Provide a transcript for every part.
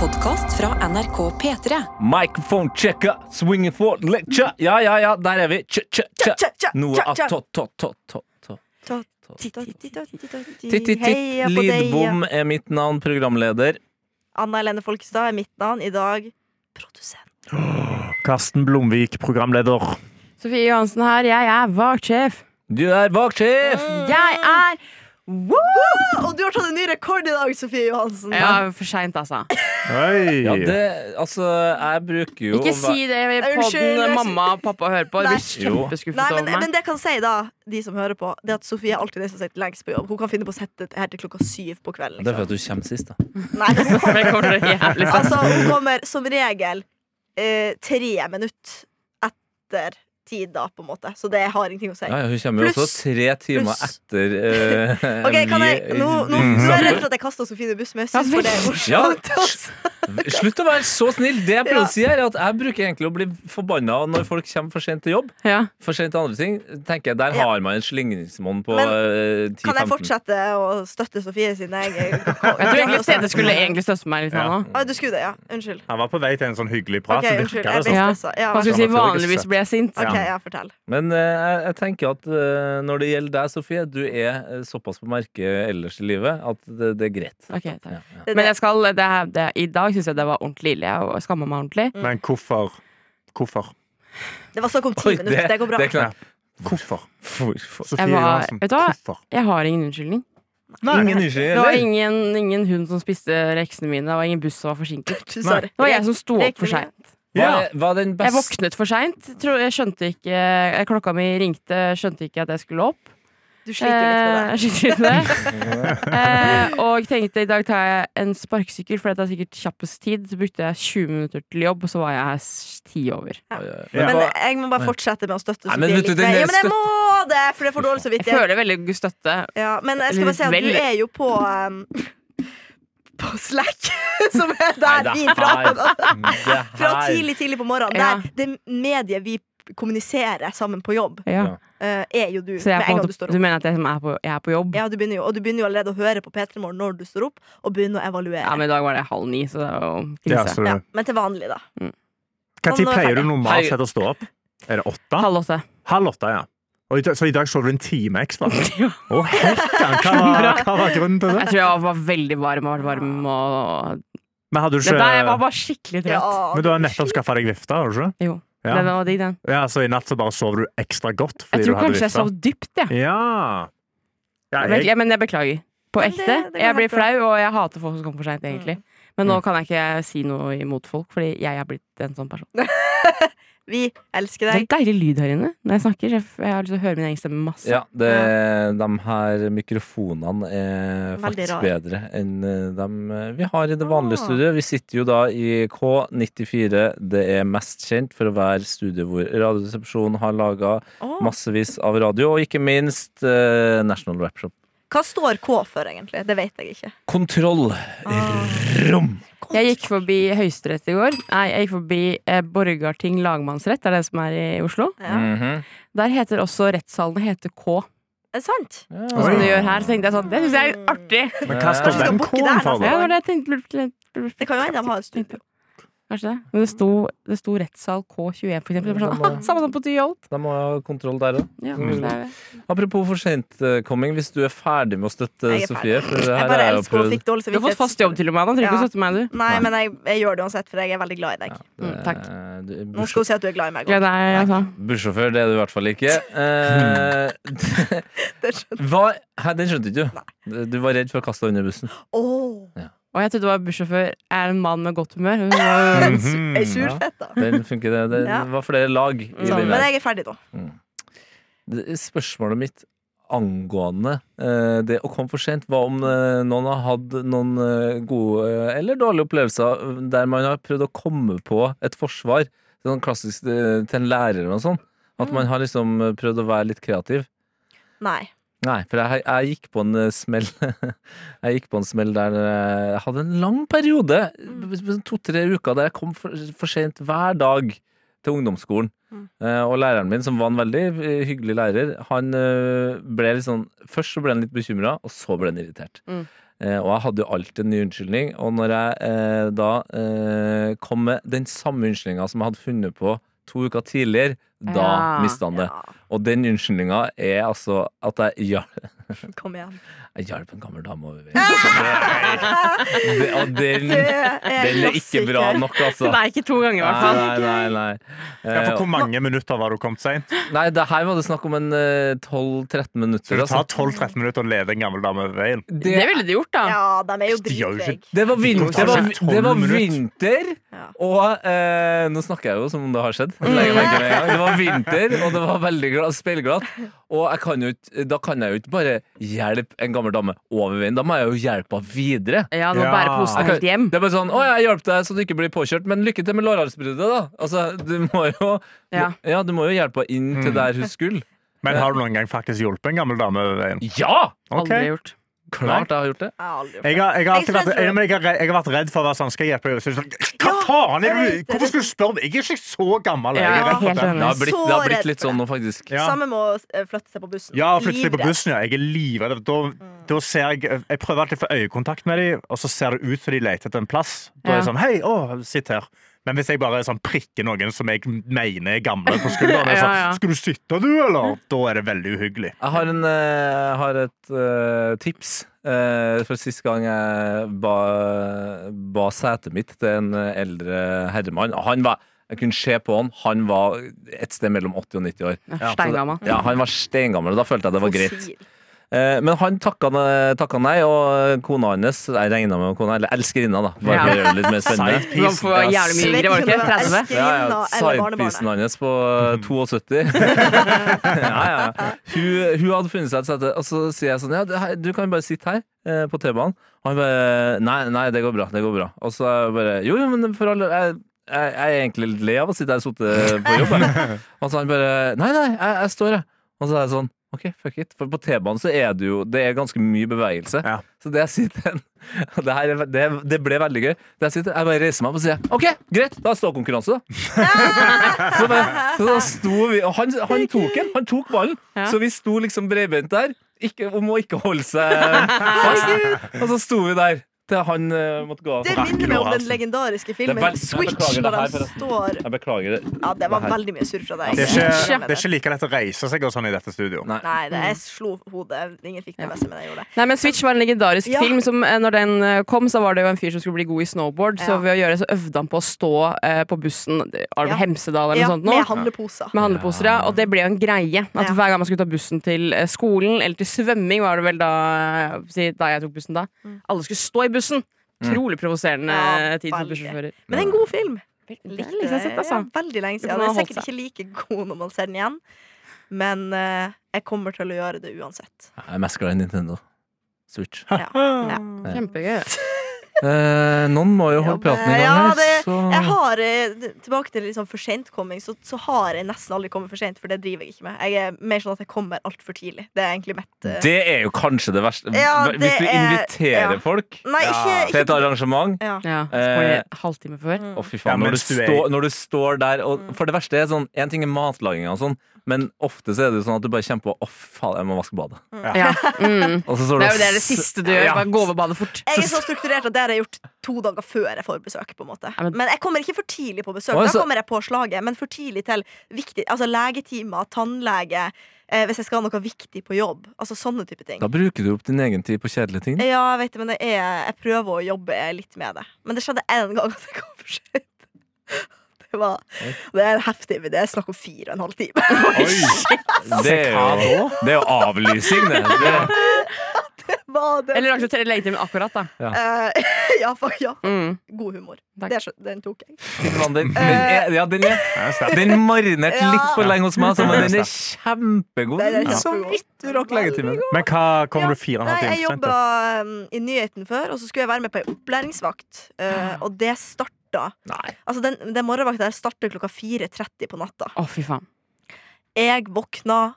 podkast fra NRK P3. Microphone checker, swinging for lecture. Ja, ja, ja, der er vi. Tja, tja, tja. Noe av deg. Lidbom er mitt navn, programleder. Anna Helene Folkestad er mitt navn. I dag produsent. Karsten Blomvik, programleder. Sofie Johansen her, jeg er vaktsjef. Du er vaktsjef! Jeg er Woo! Og du har tatt en ny rekord i dag, Sofie Johansen. Ja, for seint, altså. Hey. Ja, det Altså, jeg bruker jo Ikke si det i poden mamma og pappa hører på. Nei. blir Nei, men, over meg. men det jeg kan si, da, de som hører på, Det er at Sofie er alltid den som sitter lengst på jobb. Hun kan finne på å sette det her til klokka syv på kvelden. Det er for Liksom. du kommer sist, da. Nei, hun det kommer sant. Altså, hun kommer som regel eh, tre minutter etter tid, da, på en måte. Så det har ingenting å si. Ja, ja, hun kommer jo også tre timer plus. etter uh, Ok, kan jeg, nå, nå, nå er jeg redd for at jeg kaster Sofie under bussen, men jeg syns Ja, det er morsomt. Ja. Slutt å være så snill! Det jeg prøver Ja. å si, er at jeg bruker egentlig å bli forbanna når folk kommer for sent til jobb. Ja. For sent til andre ting. tenker jeg Der Ja. har man en slingringsmonn på eh, 10-15. Kan jeg fortsette å støtte Sofie sin jeg Jeg tror egentlig Stede skulle egentlig støtte meg litt nå. Ah, du skulle det, ja. Unnskyld. Han var på vei til en sånn hyggelig prat. Okay, så unnskyld. Jeg det ble sånn. Ja. stressa. Hva skal vi si? Vanligvis blir jeg sint. OK, ja, fortell. Men eh, jeg, tenker at eh, når det gjelder deg, Sofie, du er eh, såpass på merket ellers i livet at det, det er greit. Ok, takk. Ja, ja. Men jeg skal, det, det, I dag syns jeg det var ordentlig ille. Jeg skammer meg ordentlig. Men hvorfor? Hvorfor? Det var snakk om ti Oi, minutter. Det går bra. det er klart. Hvorfor? Hvorfor? Sofie Jeg var- Johansen, vet du hva? hvorfor? Jeg har ingen unnskyldning. Ingen Det var eller? ingen, ingen hund som spiste leksene mine. Det var ingen buss som var forsinket. Du, sorry. Det var jeg som sto opp for Rekene seint. Ja. Var, den Jeg våknet for seint. Jeg skjønte ikke Klokka mi ringte, skjønte ikke at jeg skulle opp. Du sliter litt med Eh, det. jeg sliter litt med det. Eh, og tenkte i dag tar jeg en sparkesykkel, for det er sikkert kjappest tid. Så brukte jeg 20 minutter til jobb, og så var jeg her ti over. Ja, ja. Ja. Men jeg må bare fortsette med å støtte Sofie men vet du, litt. mer. Ja, men jeg må det, for det får dårlig Jeg føler veldig støtte. Ja, men jeg skal bare si at du er jo på um, På Slack, som er der vi prater. Fra tidlig, tidlig på morgenen. Ja. Der det mediet vi kommuniserer sammen på jobb, Ja. eh, er jo du. Så jeg er du måte, står du mener at jeg, er, på, jeg er på jobb? Ja, du begynner jo, og du begynner jo allerede å høre på P3 Morgen når du står opp, og begynner å evaluere. Ja, men i dag var det halv ni, så det var jo krise. Ja, Ja, men til vanlig, da. Hva Nå tid er pleier du normalt sett å stå opp? Er det åtte? Halv åtte. Halv åtte, ja. Og i dag, så i dag sov du en time ekstra? Ja. Hekkan! Hva, var- hva var grunnen til det? Jeg tror jeg var veldig varm og varm og Men, hadde du Det der, jeg var bare skikkelig trøtt. Ja, men du har nettopp skaffa deg vifte, har du ikke? Jo. Ja. Den var digg, den. ja, Så i natt så bare sov du ekstra godt fordi Jeg du tror hadde kanskje jeg vifte? sov dypt, jeg. Ja. ja Men, jeg, jeg, men jeg beklager. På ekte. det- det jeg blir flau, og jeg hater folk som kommer for seint, egentlig. Men nå Mm. kan jeg ikke si noe imot folk, fordi jeg har blitt en sånn person. Vi elsker deg. Det er en deilig lyd her inne når jeg snakker. Jeg, har lyst til å høre min egen stemme masse. Ja, det, de her mikrofonene er Veldig faktisk rar. bedre enn de eh, vi har i det vanlige Ah. studioet. Vi sitter jo da i K94. Det er mest kjent for å være studio hvor Radioresepsjonen har laga ah. massevis av radio, og ikke minst eh, National Rap Shop. Hva står K for, egentlig? Det vet jeg ikke. Kontroll. Ah. Jeg gikk forbi Høyesterett i går. Nei, jeg gikk forbi eh, Borgarting lagmannsrett, det er det som er i Oslo. Ja. Mhm. Der heter også rettssalene heter K. Er det sant? Ja. Som du gjør her. Så tenkte jeg sånn, det syns jeg er artig. men hva står den K-en for? Ja, det det jeg tenkte. Det kan jo hende de har et studio. Kanskje det. Men det sto, det sto rettssal K21, for eksempel. Sånn, var Sånn, Samme som på Tyholt. Da må jeg ha kontroll der òg. Ja, Mm. det er det. Apropos for sentkomming, hvis du er ferdig med å støtte Jeg er Sofie for det Jeg her bare er elsker fikk dårlig Du har fått fast jobb til og med, da. Trenger ikke Ja. å støtte meg, du. Nei, men jeg, jeg gjør det uansett, for jeg er veldig glad i deg. Mm, takk. Eh, du- Nå skal hun si at du er glad i meg. Gleder godt. deg, altså. Bussjåfør, det er du i hvert fall ikke. Eh, Det skjønte jeg. hva Hæ, Den skjønte ikke du? Du var redd for å kaste deg under bussen. Åh, Og jeg trodde det var bussjåfør er en mann med godt humør. Hun var- Ei surfett, da. Den funker, det. Det Ja. var flere lag i Så, den men der. jeg er ferdig nå. Det- Spørsmålet mitt angående eh, det å komme for sent, hva om eh, noen har hatt noen eh, gode eh, eller dårlige opplevelser der man har prøvd å komme på et forsvar. Sånn klassisk eh, til en lærer og sånn. At man har liksom eh, prøvd å være litt kreativ. Nei. Nei, for jeg, jeg gikk på en eh, smell Jeg gikk på en smell der eh, jeg hadde en lang periode, Mm. to-tre uker, der jeg kom for, for sent hver dag til ungdomsskolen. Mm. Eh, og læreren min, som var en veldig hyggelig lærer, han ble litt sånn Først så ble han litt bekymra, og så ble han irritert. Mm. Og jeg hadde jo alltid en ny unnskyldning. Og når jeg da kom med den samme unnskyldninga som jeg hadde funnet på to uker tidligere, da Ja. mista han det. Ja, Og den unnskyldninga er altså at jeg, ja, kom igjen. jeg hjalp en gammel dame over veien. Og den, den er ikke bra nok, altså. Nei, ikke to ganger, i hvert fall. Nei, nei, nei. Ja, for Eh, hvor mange minutter var du kommet seint? Nei, det her var det snakk om en eh, 12-13 minutter. Så det tar Altså. 12-13 minutter å lede en gammel dame over veien. Det ville de gjort, da. Ja, de er jo dritveige. Det var, vinter, Det det var, det var vinter, og eh, Nå snakker jeg jo som om det har skjedd. Gang. Det var vinter, og det var veldig gla- speilglatt. Og jeg kan ikke- da kan jeg jo ikke bare hjelpe en gammel dame over veien. Da må jeg jo hjelpe henne videre. Ja, nå bærer posen helt hjem. Det er bare sånn 'Å, jeg hjalp deg så du ikke blir påkjørt', men lykke til med lårhalsbruddet, da. Altså, du må jo Ja. Ja, du må jo hjelpe henne inn til Mm. der hun skulle. Men har du noen gang faktisk hjulpet en gammel dame over veien? Ja! Okay. Aldri gjort. Klart jeg har gjort det. Jeg har Jeg har, jeg, har alltid vært, redd for- jeg, har, vært redd for å være sånn Skal jeg hjelpe deg? Hva Ja, faen? Hvorfor skulle du spørre meg? Jeg er ikke så gammel. Jeg Ja, er redd for det. Det har blitt, det har blitt litt sånn nå, faktisk. Ja. Samme med å eh, flytte seg på bussen. Ja, flytte seg på bussen, ja. Jeg er livredd. Da, da ser jeg Jeg prøver alltid å få øyekontakt med dem, og så ser det ut som de leter etter en plass. Da er jeg sånn Hei, å, sitt her. Men hvis jeg bare sånn prikker noen som jeg mener er gamle på skulderen, er sånn, Ja, ja. Skal du sitte, du, eller? Da er det veldig uhyggelig. Jeg har, en, jeg har et uh, tips. Uh, for sist gang jeg ba, ba setet mitt til en eh, eldre herremann. Han var, jeg kunne se på han, han var et sted mellom 80 og 90 år. Ja, steingammel. Ja, Han var steingammel, og da følte jeg det var greit. Eh, men han takka, takka nei, og kona hans Jeg regna med kona, eller elskerinna, da. Bare for å gjøre det litt mer spennende. Man får jævlig mye yngre, var det ikke ikke? om det 30? Ja, ja. barnebarnet. hans på eh, 72. ja, ja. Hun, hun hadde funnet seg et sete, og så sier jeg sånn Ja, du kan bare sitte her eh, på T-banen. Og han bare Nei, nei, det går bra. Det går bra. Og så bare Jo, jo, men for alle jeg, jeg, jeg er egentlig litt lei av å sitte her sittet på jobb. Og så han bare Nei, nei, jeg, jeg står, jeg. Og så er jeg sånn OK, fuck it. For på T-banen så er det jo Det er ganske mye bevegelse. Ja. Så det jeg sitter det, her, er- det, det ble veldig gøy. Det jeg sitter, jeg bare reiser meg opp og sier OK, greit, da er ståkonkurranse, da. så, bare, så da sto vi Og han, han tok den. Han tok ballen. Ja. Så vi sto liksom breibeint der. Ikke, om å ikke holde seg fast. Og så sto vi der til han eh, måtte gå av. Det minner meg om den legendariske filmen Det jeg Switch, når her, står Jeg beklager det. Ja, det var Det veldig mye surr fra deg. Det er, ikke, det er ikke like lett å reise seg og sånn i dette studio. Nei. Nei, det, jeg slo hodet. Ingen fikk det med seg, men jeg gjorde det. Nei, men Switch var en legendarisk Ja. film. Som, eh, når den eh, kom, så var det jo en fyr som skulle bli god i snowboard. Så ved å gjøre det, så øvde han på å stå eh, på bussen Arve det Ja. Hemsedal eller Ja, noe sånt? nå? med handleposer. Med handleposer, ja. Og det ble jo en greie. At Ja. Hver gang man skulle ta bussen til skolen, eller til svømming, var det vel da, da jeg tok bussen da. Mm. Alle skulle stå i bussen. Utrolig provoserende Ja, tid for bussjåfører. Men det er en god film. Det er Likte lenge siden sett, altså. Ja, veldig lenge siden. Den er sikkert ikke like god når man ser den igjen, men uh, jeg kommer til å gjøre det uansett. Jeg er mest glad i Nintendo. Switch. Ja. Ja. Kjempegøy. Eh, noen må jo holde Ja, praten i gang ja, det- så Jeg har, eh, Tilbake til liksom for sentkomming, så, så har jeg nesten aldri kommet for sent, for det driver jeg ikke med. Jeg er mer sånn at jeg kommer altfor tidlig. Det er egentlig mitt uh... Det er jo kanskje det verste. Ja, det Hvis du er- inviterer ja. folk Nei, ikke, til et arrangement ja. Ja, så Eh, kommer de halvtime før. Mm. Oh, fy Ja, faen. når, du stå, står, når du står der og For det verste er sånn En ting er matlaginga og sånn, men ofte så er det jo sånn at du bare kjenner på Å, faen, jeg må vaske badet. Ja. Mm. Og så står Det er jo det, det siste du gjør. Bare gå over badet fort. Jeg er så strukturert at det har jeg gjort to dager før jeg får besøk. på en måte men- jeg kommer ikke for tidlig på besøk. Da kommer jeg på slaget, men for tidlig til viktig, altså legetimer, tannlege, eh, hvis jeg skal ha noe viktig på jobb. Altså sånne type ting. Da bruker du opp din egen tid på kjedelige ting. Ja, jeg vet det, men det er, jeg prøver å jobbe litt med det. Men det skjedde én gang at jeg kom for sent. Det, var, det er en heftig Det er snakk om fire og en halv time. Det er jo, det er jo avlysing, det. det. Var det? Eller akseptere legetimen akkurat, da. Eh, ja, for, ja. Mm. God humor. Det, den tok jeg. Fy Den, er, ja, den er Den marinerte litt for lenge hos meg, altså, men den er kjempegod. Den er Så vidt du rakk legetimen. Men hva kom Ja. du fire og en halv time for sent? jobba um, i nyheten før, og så skulle jeg være med på ei opplæringsvakt. uh, og det starta Nei. Altså, den, den morgenvakta der starter klokka 4.30 på natta. Å, fy faen. Jeg våkna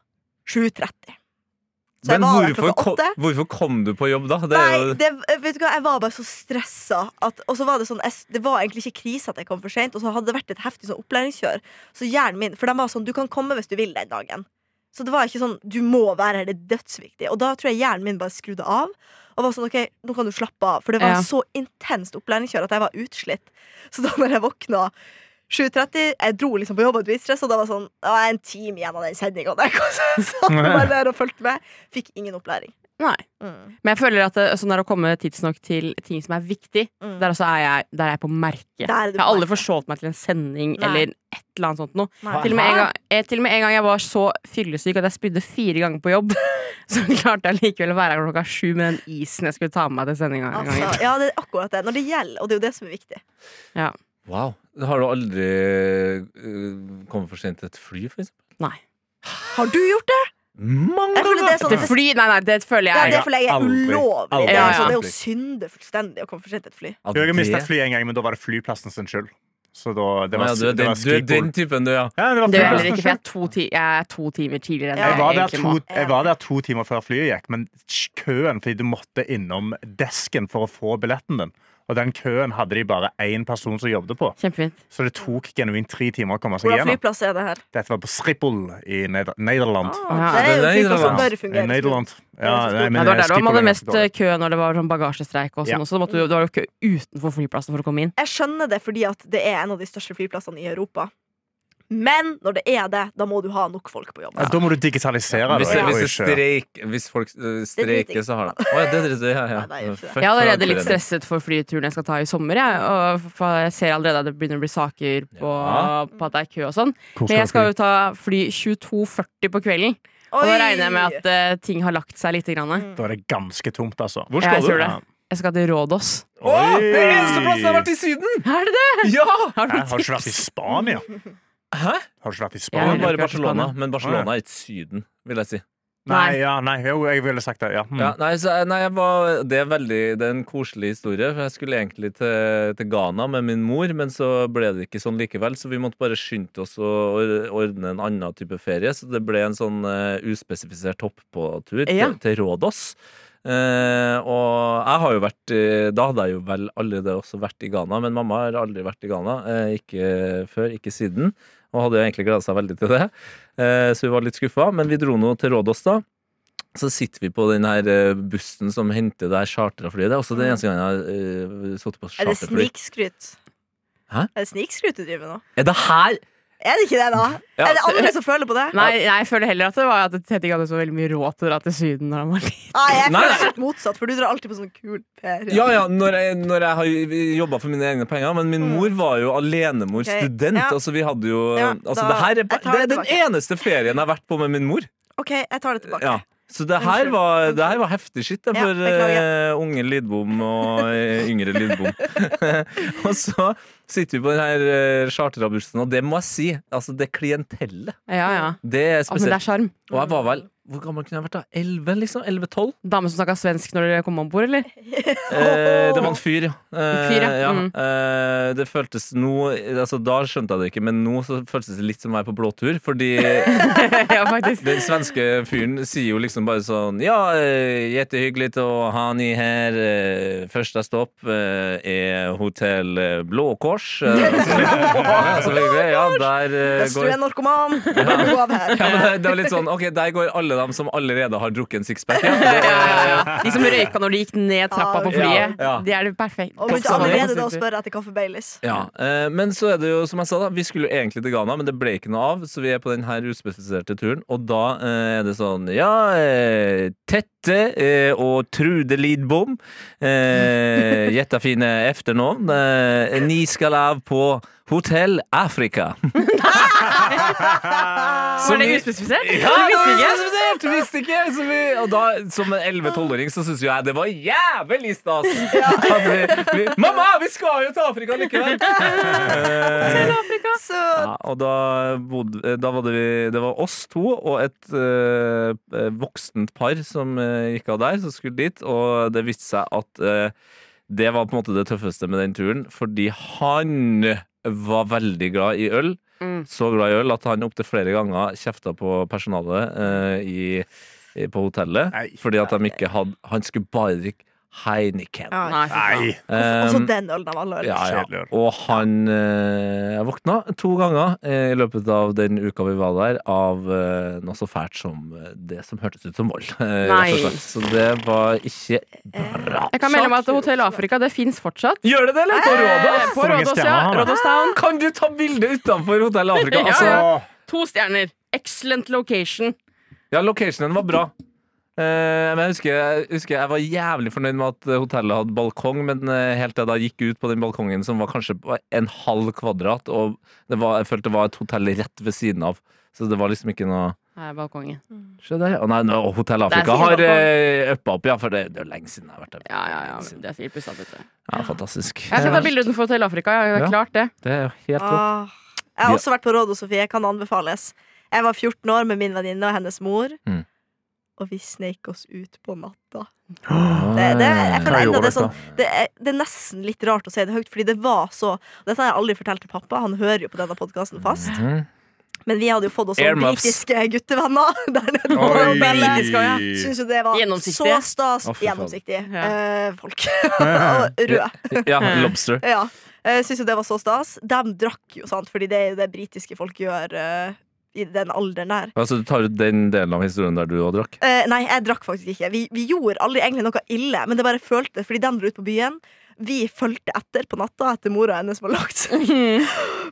7.30. Så Men hvorfor kom, hvorfor kom du på jobb da? Det Nei, det, vet du hva, jeg var bare så stressa. At, og så var det sånn jeg, Det var egentlig ikke krise at jeg kom for seint, og så hadde det vært et heftig sånn opplæringskjør. Så hjernen min For de var sånn Du kan komme hvis du vil den dagen. Så det var ikke sånn Du må være her, det er dødsviktig. Og da tror jeg hjernen min bare skrudde av. Og var sånn, ok, nå kan du slappe av For det var en så intenst opplæringskjør at jeg var utslitt Så da når jeg våkna 7.30, jeg dro liksom på jobb og dritstress Og da var sånn, det var en time igjen av den sendingen Så jeg var der og følte med Fikk ingen opplæring Nei. mm. Men jeg føler at det, sånn er å komme tidsnok til ting som er viktig, Mm. der også er jeg, der er jeg på merket. Der er Jeg har aldri forsovet meg til en sending Nei. eller et eller annet sånt noe. Til og, med en gang, jeg, til og med en gang jeg var så fyllesyk at jeg spydde fire ganger på jobb, så klarte jeg likevel å være her klokka sju med den isen jeg skulle ta med meg til sendinga. altså, Ja, det er akkurat det Når det gjelder, og det er jo det som er viktig Ja. Wow. Har du aldri uh, kommet for sent til et fly, for eksempel? Nei. Har du gjort det? Mange Jeg føler det ganger! sånn det, fly? Nei, nei, det føler Ja, jeg. det føler jeg er ulovlig aldri. Det Ja, altså, det er jo synde fullstendig Å komme for sent et fly Ja, Jeg har mistet et fly en gang, men da var det flyplassen sin skyld. Så da, det Ja, du, er det den, var du er den typen, du, ja. Ja, det var Det er heller ikke, for jeg er to, ti jeg er to timer tidligere enn Ja. Jeg var, der to, jeg var der to timer før flyet gikk, men køen fordi du måtte innom desken for å få billetten din. Og den køen hadde de bare én person som jobbet på. Kjempefint. Så det tok genuint tre timer å komme seg Hvordan gjennom. flyplass er det her? Dette var på Schiphol i Neder Nederland. Ah, Ja. det er jo flyplass som Nederland. bør I fungere Nederland. Ja, nei, men Ja, det var der man hadde mest kø når det var sånn bagasjestreik og sånn Ja. også. Da måtte du, det var jo kø utenfor flyplassen for å komme inn. Jeg skjønner det fordi at det er en av de største flyplassene i Europa Men når det er det, da må du ha nok folk på jobb Ja, da må du digitalisere. Hvis, det- hvis, det streik, hvis folk eh, streiker, så har de oh, ja, det driter jeg. Ja, ja. Nei, jeg det. Jeg er allerede litt stresset for flyturen jeg skal ta i sommer. Jeg, og for jeg ser allerede at det begynner å bli saker på, Ja. på at det er kø og sånn. Men jeg skal jo ta fly 22.40 på kvelden. Og da regner jeg med at uh, ting har lagt seg litt. Grann. Mm. Da er det ganske tomt, altså. Hvor Jeg skal tror du? Jeg skal til Rådås. Å, det er eneste plassen jeg har vært i Syden! Er det det? Ja! Har du jeg Har ikke vært i? Spania? Hæ? Har du ikke vært i Spania? Ja, bare Barcelona. Men Barcelona er ikke Syden, vil jeg si. Nei, ja, nei, jo, jeg ville sagt det. Ja. Mm. Ja, nei, så, nei, jeg var, det, er veldig, det er en koselig historie. For jeg skulle egentlig til, til Ghana med min mor, men så ble det ikke sånn likevel. Så vi måtte bare skynde oss å ordne en annen type ferie. Så det ble en sånn uh, uspesifisert hoppåtur Ja. til, til Rådås. Eh, og jeg har jo vært eh, Da hadde jeg jo vel allerede også vært i Ghana, men mamma har aldri vært i Ghana. Eh, ikke før, ikke siden. Og hadde jo egentlig gleda seg veldig til det. Eh, så vi var litt skuffa. Men vi dro nå til Rådås, da. Så sitter vi på den her bussen som henter det her chartra flyet. Det er også den eneste gangen jeg har uh, sittet på Er det charterfly. snikskryt? Hæ? Er det snikskryt du driver med nå? Er det her Er det ikke det, da? Ja, er det andre som føler på det? Nei, nei, jeg føler heller at det var at Teddy hadde så veldig mye råd til å dra til Syden når han var liten. Nei, jeg føler nei. helt motsatt, for du drar alltid på sånn kul per. Ja, ja, når jeg, når jeg har jobba for mine egne penger. Men min Mm. mor var jo alenemor, okay. student. ja. Altså, vi hadde jo Ja, altså, da- det, her er, det er den eneste ferien jeg har vært på med min mor. OK, jeg tar det tilbake. Ja. Så det her var, det her var heftig skitt det, Ja, for ja, eh, unge Lidbom og eh, yngre Lidbom. og så sitter vi på den her uh, chartra og det må jeg si. Altså, det klientellet. Ja, ja. Det er Å, men det er Og jeg var vel Hvor gammel kunne jeg vært da? 11, liksom? 11-12? Dame som snakka svensk når dere kom om bord, eller? Eh, det var en fyr, ja. Eh, Fyr, ja. ja. Mm. Eh, det føltes noe altså, Da skjønte jeg det ikke, men nå så føltes det litt som å være på blåtur. Fordi ja, faktisk. den svenske fyren sier jo liksom bare sånn Ja, jettehyggelig å ha ni her. Eh, første stopp eh, er hotell eh, Blå Kors. Eh, altså, ja. Ja, der eh, Hvis du er narkoman, du gå av her. ja, men det, det var litt sånn Ok, der går alle dem som allerede har drukket en sixpack. Ja. Ja, ja, ja. De som røyka når de gikk ned trappa på flyet. Ja, ja. De er det perfekt. Og begynte allerede da å spørre etter kaffe Baileys. Ja, eh, Men så er det jo som jeg sa da vi skulle egentlig til Ghana, men det ble ikke noe av. Så vi er på denne uspesifiserte turen, og da eh, er det sånn Ja, eh, Tette og Trude Lidbom. Eh, Jettefine efternavn. Ni skal av på Hotell Afrika. Var det uspesifisert? Ja, det var uspesifisert! Visste ikke! Så vi, og da, som en 11-12-åring så syns jo jeg det var jævlig stas. Ja. vi, vi, Mamma, vi skal jo til Afrika likevel! Eh, Så ja, og da, bodde, da var det, vi- det var oss to og et eh, voksent par som eh, gikk av der, som skulle dit. Og det viste seg at eh, det var på en måte det tøffeste med den turen, fordi han var veldig glad i øl. Mm. Så glad i øl at han opptil flere ganger kjefta på personalet eh, i, i, på hotellet. Nei. Fordi at de ikke hadde Han skulle bare drikke Heineken. Ja. Nei, faen. Også Um, den ølen av alle øl. ja, ja. Og han eh, våkna to ganger eh, i løpet av den uka vi var der, av eh, noe så fælt som eh, det som hørtes ut som vold. eh, Nei. Så det var ikke bra. Jeg kan melde meg at Hotell Afrika det fins fortsatt. Gjør det det, eller? På Rådås? På Rådås, ja. har? Rådås Town. Kan du ta bilde utenfor Hotell Afrika? Ja, Altså, To stjerner. Excellent location. ja, locationen var bra. Eh, men jeg husker, jeg husker jeg var jævlig fornøyd med at hotellet hadde balkong, men eh, helt til jeg da gikk ut på den balkongen som var kanskje en halv kvadrat, og det var, jeg følte det var et hotell rett ved siden av. Så det var liksom ikke noe Her er balkongen. Se der, ja. Å, Nei, no, Hotell Afrika har uh, uppa opp, ja, for det, det er jo lenge siden jeg har vært der. Ja, ja, ja. Det er sikkert pussa opp. Ja, fantastisk. Jeg skal ta bilde utenfor Hotell Afrika. Ja, det er Ja. klart det. Det er jo helt rått. Ah, jeg har også vært på Råd og Sofie. Kan anbefales. Jeg var 14 år med min venninne og hennes mor. Mm. Og vi sneik oss ut på natta. Det, det, jeg kan enda det, er sånn, det, er, det er nesten litt rart å si det høyt, fordi det var så Dette har jeg aldri fortalt til pappa, han hører jo på denne podkasten fast. Mhm. Men vi hadde jo fått oss sånn britiske guttevenner der nede på hotellet. Ja. Syns jo det var så stas. Oh. Gjennomsiktige Ja. eh, folk. og røde. Ja, Lobster. Ja. Syns jo det var så stas. De drakk jo, sant, fordi det er jo det britiske folk gjør eh, i den alderen der. Altså, du tar ut den delen av historien der du òg drakk? Eh, nei, jeg drakk faktisk ikke. Vi, vi gjorde aldri egentlig noe ille, men det bare følte fordi den dro ut på byen. Vi fulgte etter på natta etter mora hennes var lagt.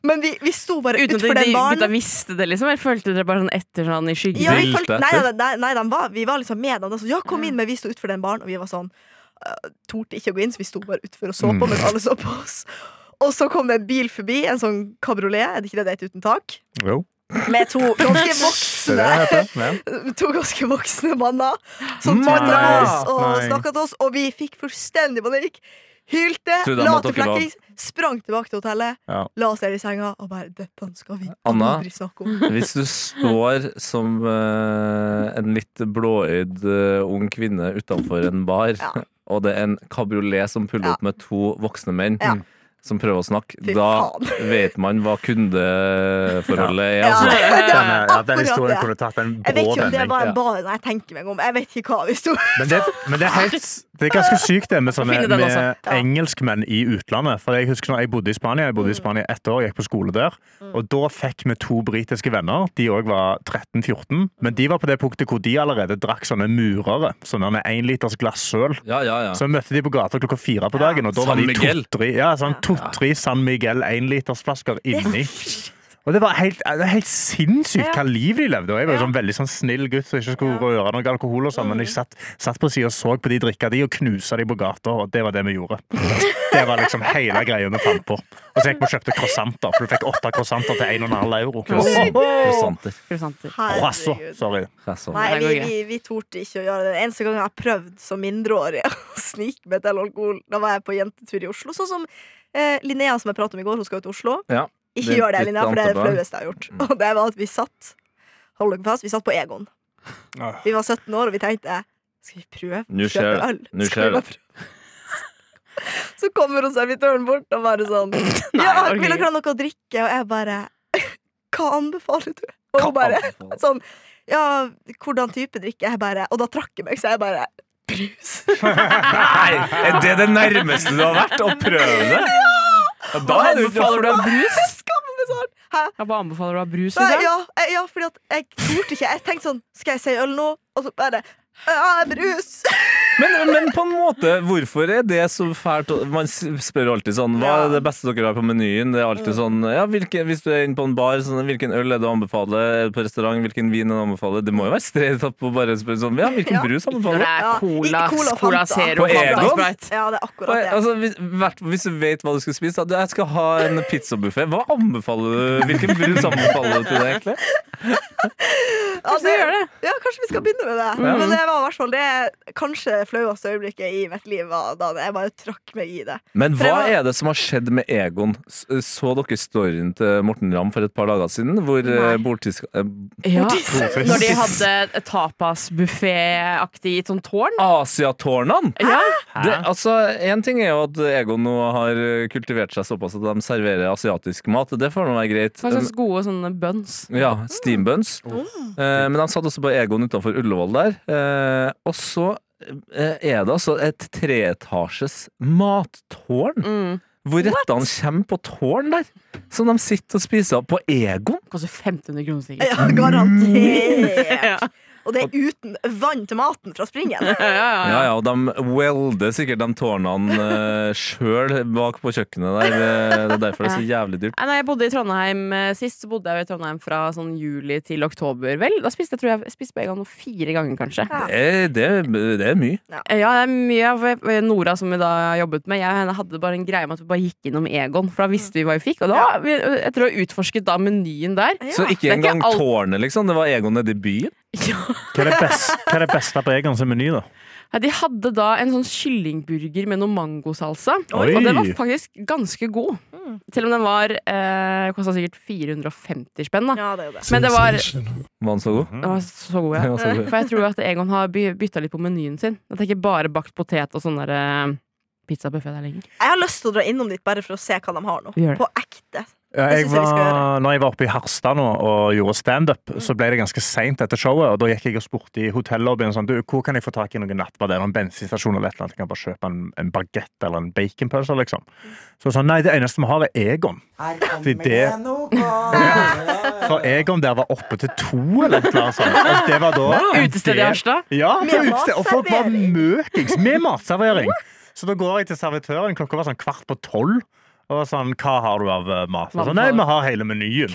Men vi, vi sto bare Uten at utfor de, den de gutta baren. visste det, liksom? Eller følte dere bare sånn etter sånn i skyggen? Ja, vi fulgte, nei, nei, nei, de var, vi var liksom med dem. De ja, kom inn, men vi sto utfor den baren, og vi var sånn uh, Torde ikke å gå inn, så vi sto bare utfor og så på Mm. mens alle så på oss. Og så kom det en bil forbi, en sånn kabriolet, er det ikke det det heter uten tak? Jo, Med to ganske voksne. Ja. To ganske voksne manner som tuta oss og snakka til oss, og vi fikk fullstendig panikk. Hylte, la til flekkings, sprang tilbake til hotellet, Ja. la oss ned i senga og bare Dette skal vi Anna? aldri snakke om. Hvis du står som uh, en litt blåøyd uh, ung kvinne utenfor en bar, Ja. og det er en kabriolet som puller opp med to voksne menn. Som prøver å snakke, da vet man hva kundeforholdet er. Ja, Altså. det er Den, ja, den historien kunne tatt en Jeg vet ikke om det er var en bar når jeg tenker meg om. Jeg vet ikke hva vi sto Men det, men det er helt Det er ganske sykt det med, sånne, med engelskmenn i utlandet. For jeg husker når jeg bodde i Spania Jeg bodde i Spania ett år, gikk på skole der. Og da fikk vi to britiske venner. De òg var 13-14. Men de var på det punktet hvor de allerede drakk sånne murere. Sånne med én liters glass søl. Ja, ja, ja. Så møtte de på gata klokka fire på dagen, og da var de to-tre ja, sånn to-tre San Miguel énlitersflasker inni. Og det var helt, det var helt sinnssykt hva liv de levde. Og jeg var jo sånn veldig sånn snill gutt som ikke skulle røre noe alkohol. og sånn, Men jeg satt, satt på sida og så på de drikka de og knusa de på gata, og det var det vi gjorde. Det var liksom hele greia vi fant på. Og så gikk vi og kjøpte croissanter, for du fikk åtte croissanter til 1,5 euro. Croissanter. Croissanter. Croissant, Herregud. sorry. Croissant. Nei, vi, vi, vi torde ikke å gjøre det. Den eneste gangen jeg har prøvd som mindreårig å snike med til alkohol, da var jeg på jentetur i Oslo. Sånn som eh, Linnea, som jeg pratet om i går, hun skal jo til Oslo. Ja, Ikke gjør det, Linnea, for det er det flaueste jeg har gjort. Mm. Og det var at vi satt Hold dere fast, vi satt på Egon. Ah. Vi var 17 år, og vi tenkte Skal vi prøve Nå å skjer kjøpe det. øl? Nå Skal skjer vi? Så kommer hun servitøren bort og bare sånn Nei, Ja, vil dere ha noe å drikke? Og jeg bare Hva anbefaler du? Og hun bare sånn Ja, hvordan type drikke? Jeg bare Og da trakk jeg meg, så jeg bare Brus. Nei, er det det nærmeste du har vært? Å prøve det? Ja, da er ikke Anbefaler du brus? Jeg sånn. Hæ? Jeg bare anbefaler du å ha brus. Nei, Liksom. ja, ja, fordi at jeg torde ikke. Jeg tenkte sånn Skal jeg si øl nå? Og så bare Ja, brus. Men, men på en måte, hvorfor er det så fælt? Man spør alltid sånn Hva er det beste dere har på menyen? Det er alltid sånn Ja, hvilken, hvis du er inne på en bar, sånn, hvilken øl er det å anbefale? Er du på restaurant, hvilken vin er det å anbefale? Det må jo være streit opp å bare spørre sånn Ja, hvilken Ja. brus anbefaler det du? er Ja, cola, cola, cola Zero, På Egon? Ja, det er akkurat det. Altså, hvis, hvis du vet hva du skal spise da, Jeg skal ha en pizzabuffé. Hva anbefaler du? Hvilken brus anbefaler du til det, egentlig? Kanskje vi gjør det? Ja, kanskje vi skal begynne med det. Ja. Men det var i hvert fall det kanskje flaueste øyeblikket i mitt liv var da jeg bare trakk meg i det. Men hva var- er det som har skjedd med Egon? Så dere storyen til Morten Ramm for et par dager siden? Hvor eh, bordtisk... eh, Ja. Når de hadde tapasbuffé-aktig i sånn tårn. Asiatårnene! Ja. Det, altså, en ting er jo at Egon nå har kultivert seg såpass at de serverer asiatisk mat. Det får nå være greit. Hva slags gode sånne buns. Ja, steambuns. Eh, men han satt også på Egon utenfor Ullevål der. Eh, og så eh, er det altså et treetasjes mattårn. Mm. Hvor rettene kommer på tårn der. Som de sitter og spiser på Egon. Koster 1500 kroner sikkert. Ja, garantert. Og det er uten vann til maten fra springen. Ja, ja, Ja, ja. ja, og de welder sikkert de tårnene uh, sjøl bak på kjøkkenet der. Eh, Det er derfor det er så jævlig dyrt. Nei, jeg bodde i Trondheim eh, sist, så bodde jeg i Trondheim fra sånn juli til oktober. Vel, da spiste jeg tror jeg, jeg spiste på Egon fire ganger, kanskje. Ja. Det, det, det er mye. Ja. Ja, det er mye av eh, Nora som vi da jobbet med. Jeg og henne hadde bare en greie med at vi bare gikk innom Egon, for da visste vi hva vi fikk. Og da, jeg etter å ha utforsket da menyen der Ja. Så ikke ikke engang alt- tårnet, liksom. Det var Egon nede i byen. ja. Hva er det beste, hva er det beste på Egon sin meny, da? Ja, De hadde da en sånn kyllingburger med noe mangosalsa. Oi. Og den var faktisk ganske god. Mm. Selv om den var eh, kosta sikkert 450 spenn. da Ja, det er det. Men det var, Var den så god? den var så god, ja. Så god. For jeg tror at Egon har by bytta litt på menyen sin. At det ikke bare bakt potet og sånn der eh, pizzabuffé der lenger. Jeg har lyst til å dra innom dit bare for å se hva de har nå. På ekte. Ja, jeg var, når jeg var oppe i Harstad nå og gjorde standup, så ble det ganske seint etter showet. Og da gikk jeg og spurte i hotellobbyen sånn, du, hvor kan jeg få tak i noen nattmat. Er det en bensinstasjon eller et eller annet? Jeg kan bare kjøpe en, en bagett eller en baconpølse, liksom. Så sånn, nei, det eneste vi har, er Egon. Fordi det For Egon der var oppe til to eller et eller annet sånt. Og det var da Utested i Harstad? Ja, utested. Og folk var møkings med matservering. Så da går jeg til servitøren, klokka var sånn kvart på tolv. Og sånn, hva har du av eh, mat? Så, nei, vi har hele menyen.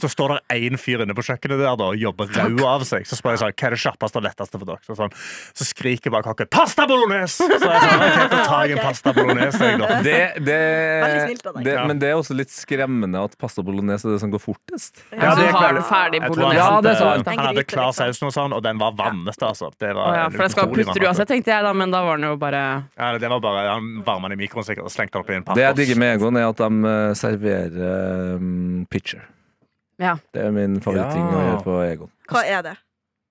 Så står det én fyr inne på kjøkkenet der da, og jobber rød av seg. Så spør jeg sånn, hva er det kjappeste og letteste for dere? Så, sånn, så skriker bare kokken 'pasta bolognese'! Så jeg sånn, okay, da tar jeg en pasta bolognese. Jeg, da. Det, det, snilt deg. det, men det er også litt skremmende at pasta bolognese er det som går fortest. Ja, så det har du ferdig bolognese. Ja, han, det er hadde- han hadde klar liksom. saus og sånn, og den var vannete. Altså. Det var Å ja, for det skal putte du uansett, tenkte jeg da, men da var den jo bare Ja, det var bare, Han varma den i mikroen sikkert og slengte den opp i en pappers. Digger er at de eh, serverer um, pitcher. Ja. Det er min favoritting å gjøre på Egon. Hva er det?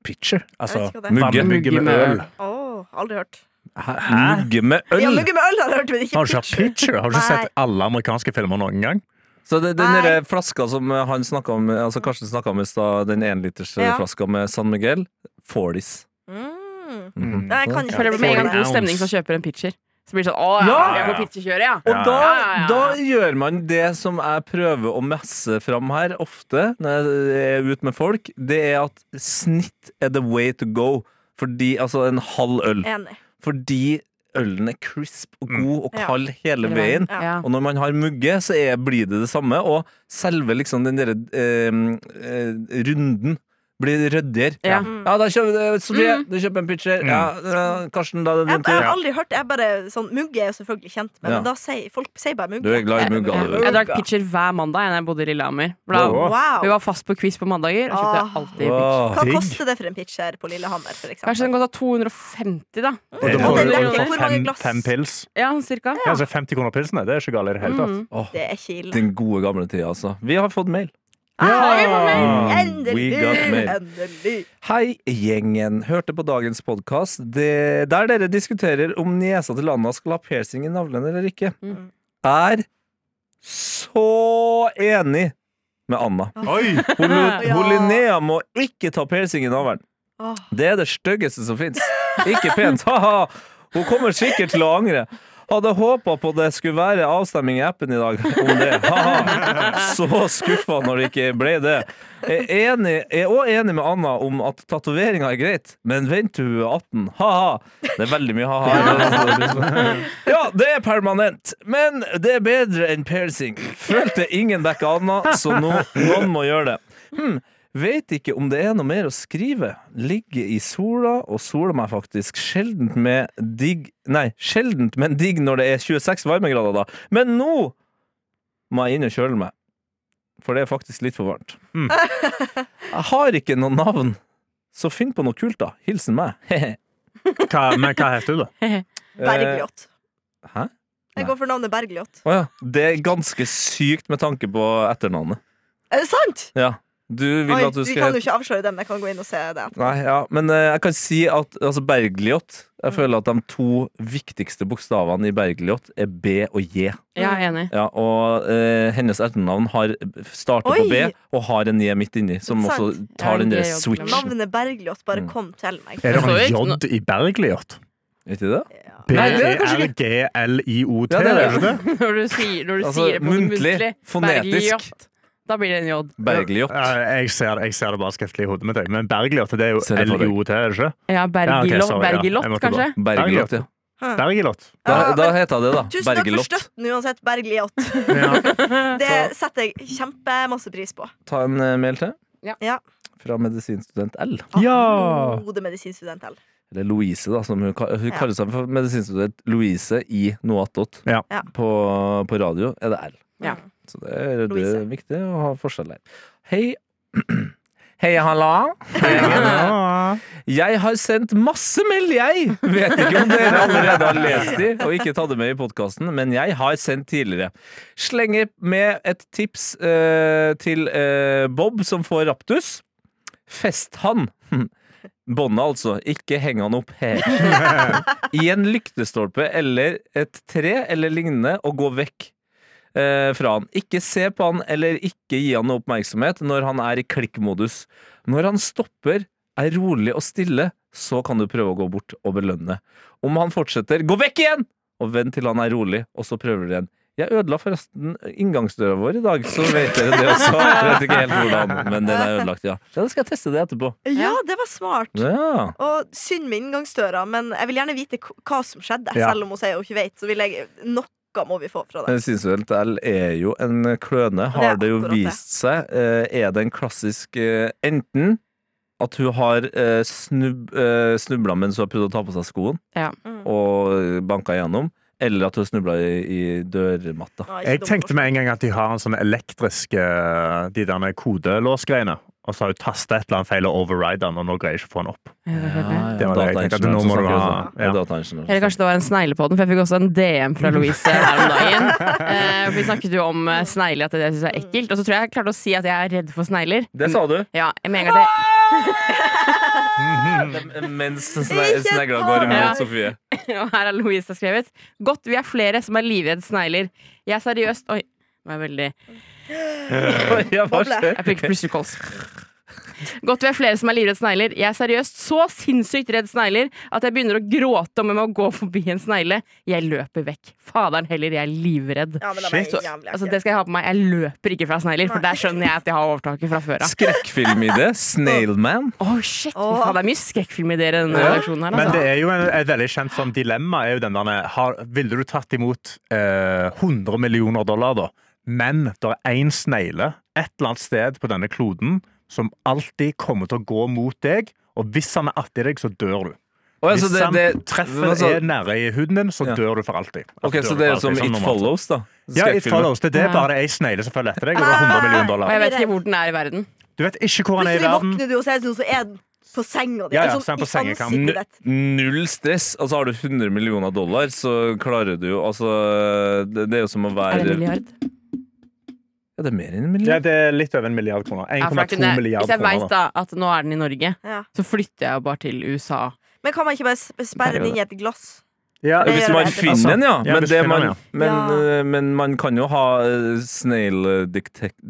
Pitcher? Altså. Mugge. Mugge med øl. Åh, aldri hørt. Hæ? Mugge med øl? Ja, mugge med øl har jeg hørt, men ikke Har du pitcher? Har du ikke sett alle amerikanske filmer noen gang? Så det, den der flaska som eh, han snakka om, altså Karsten snakka om i stad, den énliters Ja. med San Miguel, 40s. Mm. Nei, jeg kan ikke føle med en gang god stemning som kjøper en pitcher. Så blir det sånn 'Å ja, Ja! vi er på ja'. Og da, Ja, ja, ja. da gjør man det som jeg prøver å messe fram her ofte når jeg er ute med folk. Det er at snitt er the way to go. Fordi, altså en halv øl. Enig. Fordi ølen er crisp og Mm. god og Ja. kald hele veien. Ja. Ja. Og når man har mugge, så er, blir det det samme. Og selve liksom den derre eh, eh, runden blir ryddigere. Ja. Mm. Ja, da kjøper Sofie, Mm. du kjøper en pitcher. Mm. Ja, eh, Karsten, da er det Jeg, jeg har aldri hørt det. Jeg bare, sånn, Mugge er jo selvfølgelig kjent med, Ja. men da sier folk sier bare mugge. Du er glad i mugga, du. Jeg drakk pitcher hver mandag da jeg bodde i Lillehammer. Wow. Wow. Vi var fast på quiz på mandager, og kjøpte Ah. alltid pitcher. Wow. Hva koster det for en pitcher på Lillehammer, for eksempel? Kanskje den til 250, da. Og Det, det, det, det fem, fem pils. Ja, cirka. Ja. Altså 50 kroner pilsene, det er ikke galt i det hele tatt. Mm. Er den gode gamle tida, altså. Vi har fått mail. Ah, Endelig! Hei, gjengen. Hørte på dagens podkast der dere diskuterer om niesa til Anna skal ha piercing i navlen eller ikke. Mm. Er så enig med Anna. Oi! Hol Hol Linnea må ikke ta piercing i navlen. Det er det styggeste som fins. Ikke pent. Ha-ha. Hun kommer sikkert til å angre. Hadde håpa på det skulle være avstemning i appen i dag om det. Ha-ha. Så skuffa når det ikke ble det. Jeg er enig, jeg er også enig med Anna om at tatoveringa er greit, men vent til hun er 18. Ha-ha. Det er veldig mye ha-ha. Ja, det er permanent, men det er bedre enn piercing. Følte ingen dekka Anna, så nå, noen må gjøre det. Hm. Vet ikke om det er noe mer å skrive. Ligge i sola, og soler meg faktisk sjeldent med digg Nei, sjeldent, men digg når det er 26 varmegrader, da. Men nå må jeg inn og kjøle meg. For det er faktisk litt for varmt. Mm. Jeg har ikke noe navn, så finn på noe kult, da. Hilsen meg. Hva, men hva heter du, da? Bergljot. Hæ? Jeg går for navnet Bergljot. Oh, ja. Det er ganske sykt med tanke på etternavnet. Er det sant? Ja. Du vil Oi, at du vi kan jo ikke avsløre dem. Jeg kan gå inn og se det. Nei, ja, men eh, jeg kan si at altså, Bergljot Jeg føler at de to viktigste bokstavene i Bergljot er B og J. Ja, jeg er enig. Ja, og eh, hennes etternavn har starter på B og har en J midt inni, som Sant. også tar den der switchen. Navnet Bergljot bare Mm. kom til meg. Er det en ikke J i Bergljot? Vet det? Ja. Nei, det er kanskje B-E-R-G-L-I-O-T, Ja, det er er det det? Når du sier, når du Altså, sier det på muntlig, muntlig, fonetisk. Bergljot, Da blir det en J. Bergljot. Ja, jeg, ser, jeg ser det bare skriftlig i hodet mitt. Men Bergljot, det er jo. L-I-O-T, er det ikke? Ja, Ja, okay, Bergljot, ja. Bergljot kanskje? Bergljot, ja. Bergljot. Da, da heter det, da. Tusen takk for Bergljot. støtten uansett, Bergljot. Ja. Det setter jeg kjempemasse pris på. Ta en eh, mail til. Ja. Ja. Fra medisinstudent L. Ja. Gode medisinstudent L. Eller Louise, da. Som hun, hun Ja. kaller seg for medisinstudent Louise i Noatot. Ja. Ja. På, på radio er det L. Ja. Så det er, det er viktig å ha forskjell der. Hei. Hei, halla. Jeg har sendt masse meld, jeg! Vet ikke om dere allerede har lest de og ikke tatt det med i podkasten, men jeg har sendt tidligere. Slenger med et tips eh, til eh, Bob som får raptus. Fest han. Båndet, altså. Ikke heng han opp her. I en lyktestolpe eller et tre eller lignende, og gå vekk eh, fra han. Ikke se på han eller ikke gi han noe oppmerksomhet når han er i klikkmodus. Når han stopper, er rolig og stille, så kan du prøve å gå bort og belønne. Om han fortsetter, gå vekk igjen! Og vent til han er rolig, og så prøver du igjen. Jeg ødela forresten inngangsdøra vår i dag, så vet dere det også. Jeg vet ikke helt hvordan, men den er ødelagt, ja. Så Da skal jeg teste det etterpå. Ja, det var smart. Ja. Og synd med inngangsdøra, men jeg vil gjerne vite hva som skjedde. Ja. Selv om hun sier hun ikke vet, så vil jeg Noe må vi få fra det. Medisinstudent L er jo en kløne, har det jo vist seg. Eh, Er det en klassisk eh, enten at hun har eh, snub, snubla mens hun har prøvd å ta på seg skoen Mm. og banka igjennom, eller at hun snubla i, i dørmatta. Jeg tenkte med en gang at de har en sånn elektrisk De der kodelåsgreiene. Og så har hun tasta et eller annet feil og override den, og nå greier jeg ikke å få den opp. Det var det jeg tenkte, at nå må du ha- ja. Eller kanskje det var en snegle på den, for jeg fikk også en DM fra Louise her om dagen. Eh, for vi snakket jo om eh, snegler, at det jeg er ekkelt. Og så tror jeg jeg klarte å si at jeg er redd for snegler. Det sa du. Ja, med en gang det Mens sne- snegla går imot Ja. Sofie. Og her har Louise skrevet. Godt vi er flere som er livredd snegler. Jeg er seriøst Oi, nå er jeg veldig Ja, hva skjer? Jeg fikk plutselig kols. Godt vi er flere som er livredd snegler. Jeg er seriøst så sinnssykt redd snegler at jeg begynner å gråte om jeg må gå forbi en snegle. Jeg løper vekk. Faderen heller, jeg er livredd. Ja, men det var Shit. Altså, det skal jeg ha på meg. Jeg løper ikke fra snegler, for der skjønner jeg at jeg har overtaket fra før av. Skrekkfilm i det. Snailman. Å, shit! oh. Faen, Det er mye skrekkfilm i denne Ja. reaksjonen her. Men Altså. det er jo en, et veldig kjent sånn dilemma. er jo den der, har, Ville du tatt imot eh, 100 millioner dollar, da, men det er én snegle et eller annet sted på denne kloden som alltid kommer til å gå mot deg, og hvis han er artig deg, så dør du. Å, altså, Hvis det, han det, treffer altså, er nære i huden din, så Ja. dør du for alltid. Altså, Ok, Så det er som It. Follows, da? Ja, It follows. Det er Ja. bare ei snegle som følger etter deg, og det er 100 millioner Og dollar. jeg vet ikke hvor den er i verden. Du vet ikke hvor han er i Plutselig verden. våkner du og som er den på senga di. Ja, ja, sånn så er den på ditt. Null stress. Altså Har du 100 millioner dollar, så klarer du jo Altså Det, det er jo som å Er være det en milliard? Ja, det er mer enn en Ja, det er litt over en milliard kroner. Ja, for da 1,2 ja, milliard Hvis jeg kroner. veit da at nå er den i Norge, Ja. så flytter jeg bare til USA. Men kan man ikke bare sperre den inn i et glass? Ja, Det Hvis man finner den, ja. Men, det man, men, eh, men man kan jo ha eh, snail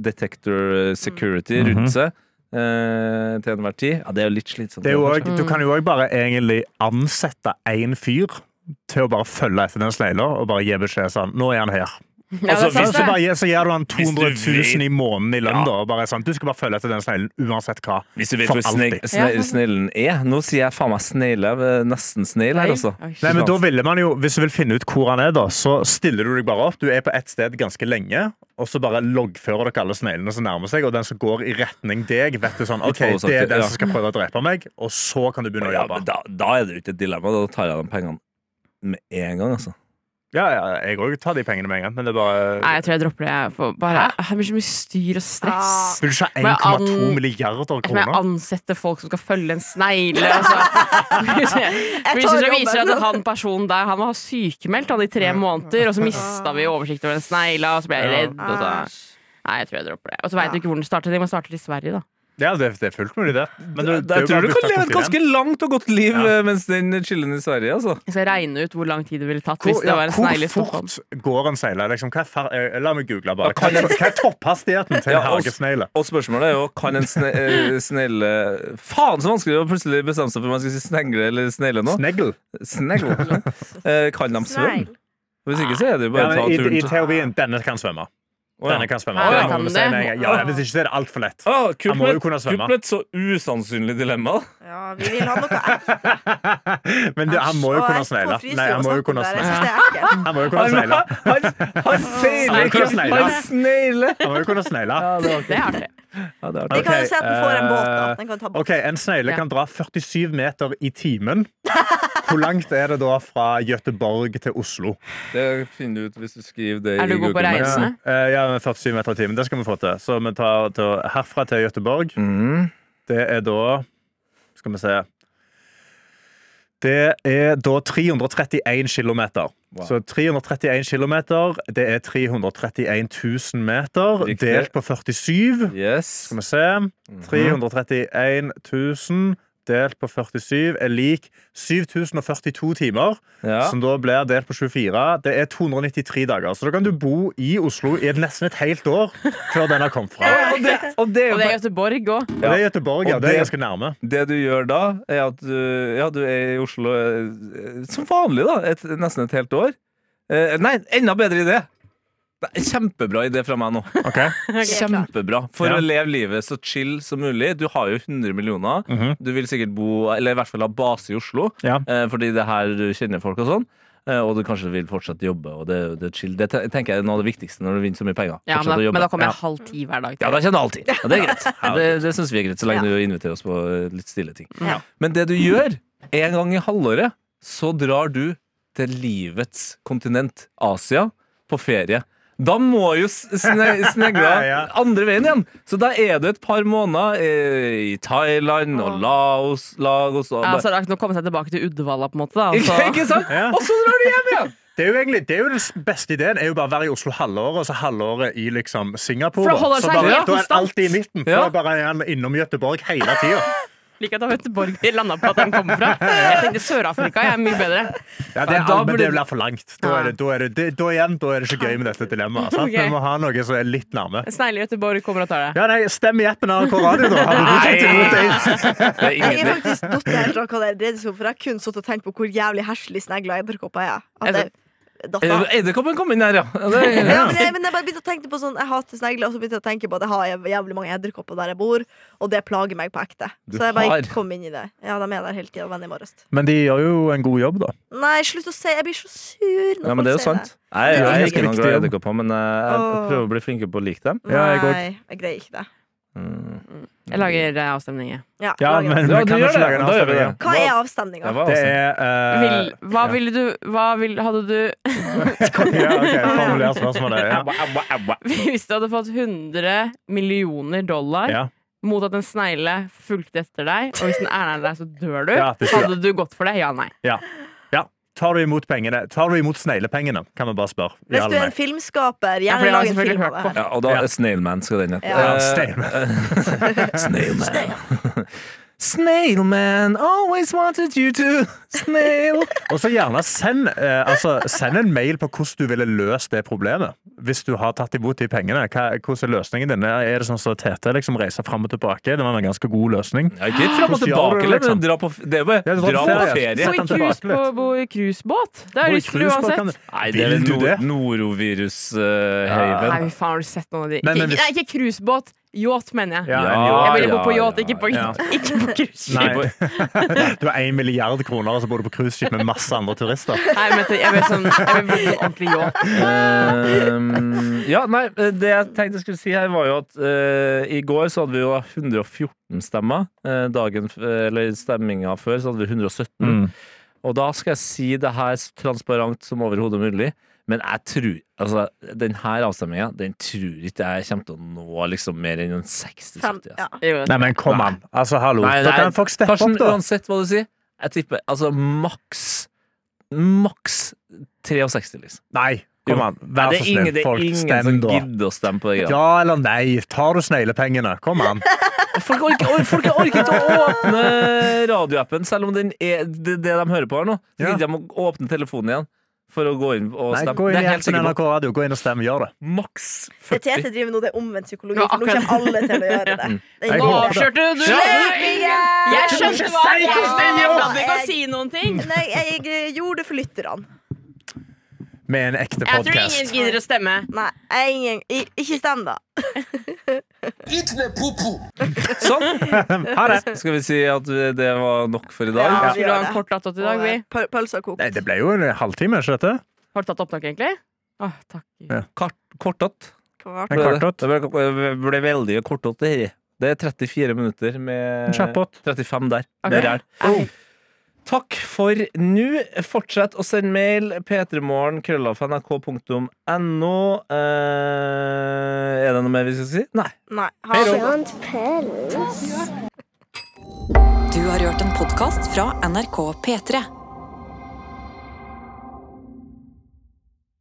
detector eh, security Mhm. rundt seg eh, til enhver tid. Ja, det er jo litt slitsomt. Det er jo også, du kan jo òg bare egentlig ansette én fyr til å bare følge etter den snegla og bare gi beskjed sånn Nå er han her. Ja, Altså, så, det. bare, så gir du han Hvis 200 000 i måneden i lønn, Ja. da. Bare sånn, du skal bare følge etter den sneglen uansett hva. Hvis du vet hvor sne sne sneglen er Nå sier jeg faen meg snegle. Nesten snegl her, altså. Nei, men da ville man jo, Hvis du vil finne ut hvor han er, da, så stiller du deg bare opp. Du er på ett sted ganske lenge, og så bare loggfører dere alle sneglene som nærmer seg, og den som går i retning deg, vet du sånn OK, det er den som skal prøve å drepe meg, og så kan du begynne å jobbe. da, da er det jo ikke et dilemma. Da tar jeg de pengene med en gang, altså. Ja, ja, jeg òg tar de pengene med en gang, men det er bare Nei, jeg tror jeg dropper det. Jeg får bare, det blir så mye styr og stress. Vil du ikke ha 1,2 milliarder kroner? må jeg må ansette folk som skal følge en snegle. Og så, Plutselig viser at han personen der Han var sykemeldt han i tre måneder, og så mista vi oversikt over den snegla, og så ble jeg redd. Og så. Nei, jeg tror jeg dropper det. Og så veit du ikke hvor den starter. De må starte i Sverige, da. Ja, det, det er fullt mulig, det. Men det- det er jeg tror du kan leve et ganske langt og godt liv Ja. eh, mens den chiller i Sverige, altså. Jeg skal regne ut hvor lang tid det ville tatt Hvor, hvis det ja, var en snegle i hvor fort går en seiler? Liksom, hva er fer eh, la meg google bare. Hva, hva er topphastigheten til en Ja, hagesnegle? Og spørsmålet er jo kan en sne eh, snegle Faen, så vanskelig å plutselig bestemme seg for om man skal si snegle eller snegle nå. Snegl. Snegle. Eh, kan de svømme? Hvis ikke så er det jo Ja, bare å ta turen. i, I teorien, denne kan svømme. Denne kan svømme. Ja, Det kan det? Ja, hvis ikke så er det altfor lett. Ah, kuplet, Han må jo kunne svømme. Kuplet, et så usannsynlig dilemma. Ja, vi vil ha noe. Men det, han må jo kunne frysninger Nei, han må jo kunne ekkelt. Han må jo kunne Han, han, snegler! Han må jo kunne snegle. Ja, det er artig. Vi kan jo se at den får en båt, da. eh, Den kan ta båt. OK, en snegle kan dra 47 meter i timen. Hvor langt er det da fra Gøteborg til Oslo? Det finner du ut hvis du skriver det Er du god på reisene? Reisende? Eh, ja, 47 meter i timen. Det skal vi få til. Så vi tar til, herfra til Gøteborg. Mm. Det er da Skal vi se Det er da 331 kilometer. Wow. Så 331 kilometer, det er 331 000 meter Riktig. delt på 47. Yes. Skal vi se 331 000 delt på 47 er lik 7042 timer. Ja. Som da blir delt på 24. Det er 293 dager. Så da kan du bo i Oslo i nesten et helt år før den har kommet fra. Og det, og det er jo Og det er Göteborg òg. Ja. det er Göteborg, ja. Og Det er ganske nærme. Det du gjør da, er at du, ja, du er i Oslo eh, som vanlig, da. Et, nesten et helt år. Eh, nei, enda bedre idé! Det er Kjempebra idé fra meg nå. Okay. Kjempebra. For Ja. å leve livet så chill som mulig. Du har jo 100 millioner. Mhm. Du vil sikkert bo, eller i hvert fall ha base i Oslo, Ja. eh, fordi det er her du kjenner folk og sånn. Eh, og du kanskje vil fortsette jobbe, og det, det er chill. Det tenker jeg er noe av det viktigste når du vinner så mye penger. Ja, men, da, men da kommer Ja. jeg halv ti hver dag. Ja, da kjenner jeg alltid. Ja, det er greit. Ja, det det syns vi er greit, så lenge Ja. du inviterer oss på eh, litt stille ting. Ja. Men det du gjør, en gang i halvåret, så drar du til livets kontinent, Asia, på ferie. Da må jo sne snegla andre veien igjen. Så da er du et par måneder eh, i Thailand og. Laos, Lagos og Ja, så det er ikke noe å komme seg tilbake til Uddevalla, på en måte. Da, altså. ikke sant? Ja. Og så drar du hjem igjen! Det er jo egentlig det er jo den beste ideen. er jo bare å være i Oslo halvåret, og så halvåret i liksom Singapore. For da holder så seg bare, helt da er det alt i midten. Ja. Er bare innom Göteborg hele tida. Like at Göteborg landa på at den kommer fra. Jeg tenkte Sør-Afrika jeg er mye bedre. Ja, det, er, da men det blir for langt. Da er det, da er det, det, da igjen, da er det ikke gøy med dette dilemmaet. Okay. Vi må ha noe som er litt nærme. Snegle Göteborg kommer og tar det. Ja, nei, Stem i appen NRK Radio, da. Hadde du tatt imot det? Det er Jeg er faktisk datt helt av hva det dreide seg om, for jeg har kun sittet og tenkt på hvor jævlig heslig snegler edderkopper er. At jeg datt. Eh, Edderkoppen kom inn her, ja. Det, Ja, men, jeg, men jeg bare begynte å tenke på sånn Jeg hater snegler, og så begynte jeg å tenke på at jeg har jævlig mange edderkopper der jeg bor, og det plager meg på ekte. Du så jeg bare har? kom inn i det. Ja, de er der hele tida, venn i morges. Men de gjør jo en god jobb, da. Nei, slutt å si Jeg blir så sur når Ja, men det er jo folk sier sant. Jeg, jeg er ikke noen glad i edderkopper, men jeg, jeg prøver å bli flinkere på å like dem. Ja, jeg Nei, jeg greier ikke det. Mm. Jeg lager avstemninger avstemning. jeg. Ja, Ja, lager men det. Ja, du gjør ikke det. lage en Da gjør vi avstemning. det. Hva er avstemninga? Det Det er uh, Vil, hva ja. ville du Hva vil, Hadde du Ja, ok, formuler spørsmålet. Ja. Hvis du hadde fått 100 millioner dollar Ja. mot at en snegle fulgte etter deg, og hvis den er nær deg, så dør du, Ja, hadde du gått for det? Ja, nei. Ja. Tar du imot pengene? Tar du imot sneglepengene, kan vi bare spørre. Hvis du er en filmskaper, gjerne ja, lag en film av det her. Ja, og da Ja. Snailman skal den hete. Ja. Eh, Snailman. Snailman. Snailman, always wanted you to snail. Og så gjerne send, eh, altså, send en mail på hvordan du ville løst det problemet. Hvis du har tatt imot de pengene. Hva, hvordan er løsningen din? Er det sånn som Tete liksom reiser fram og tilbake? Det var en ganske god løsning. Ja, ikke fram og tilbake, det, eller, liksom? men dra på, det er bare Ja, dra på ferie. Sett i cruisebåt. Det jeg lyst til uansett. Nei, det er nor norovirus-haven. Nei, vi faen, har du sett noen av de? Ikke, ikke cruisebåt. Yacht, mener jeg. Ja, Ja, Jeg ville bo på yacht, ja, ikke på, ja. på cruiseskip. Du har én milliard kroner, og så bor du på cruiseskip med masse andre turister. Nei, men jeg vil, sånn, jeg vil bo på ordentlig yacht. Ehm, ja, nei, det jeg tenkte jeg skulle si her, var jo at uh, i går så hadde vi jo 114 stemmer. Uh, dagen, eller stemminga før så hadde vi 117. Mm. Og da skal jeg si det her så transparent som overhodet mulig. Men jeg tror altså, denne avstemninga Den tror ikke jeg kommer til å nå liksom mer enn en 60-70. Altså. ja. Nei, men kom an. Altså, hallo. Nei, Da nei, kan folk steppe Karsten, opp, da. uansett hva du sier, jeg tipper altså maks Maks 63, liksom. Nei. Kom an, vær det så er ingen, da. det er ingen som gidder å stemme på deg. Ja eller nei? Tar du sneglepengene? Kom an. Folk, orker, or- folk orker ikke å åpne radioappen, selv om den er det, det de hører på her nå. Så Ja. gidder de å åpne telefonen igjen for å gå inn og Nei, stemme. gå inn det i er helt appen NRK. Radio, gå inn og stemme. Gjør det. Maks Det 40. Tete driver nå, det er omvendt psykologi, for nå kommer alle til å gjøre det. Mm. det Nå avslørte du! det! Jeg skjønte hva jeg Jeg gadd ikke å si noen ting. Nei, jeg gjorde det for lytterne. Med en ekte Jeg tror ingen podkast. gidder å stemme. Nei, jeg, ingen, ikke stem, da. Sånn. Ha det. Skal vi si at det var nok for i dag? Ja. Skulle du ha en kort attåt i dag, vi? Kokt. Nei, det ble jo en halvtime, ikke dette? Har du tatt opptak, egentlig? Åh, takk. Ja. Kart, kortått. Kvart. Det, ble det. ble, veldig kortått, det her. Det er 34 minutter med kjappåt. 35 der. Okay. Det er der. Takk for nå. Fortsett å sende mail. p3morgen, krøllaf.nrk.no. Eh, er det noe mer vi skal si? Nei. Nei. Ha det. Du har hørt en podkast fra NRK P3.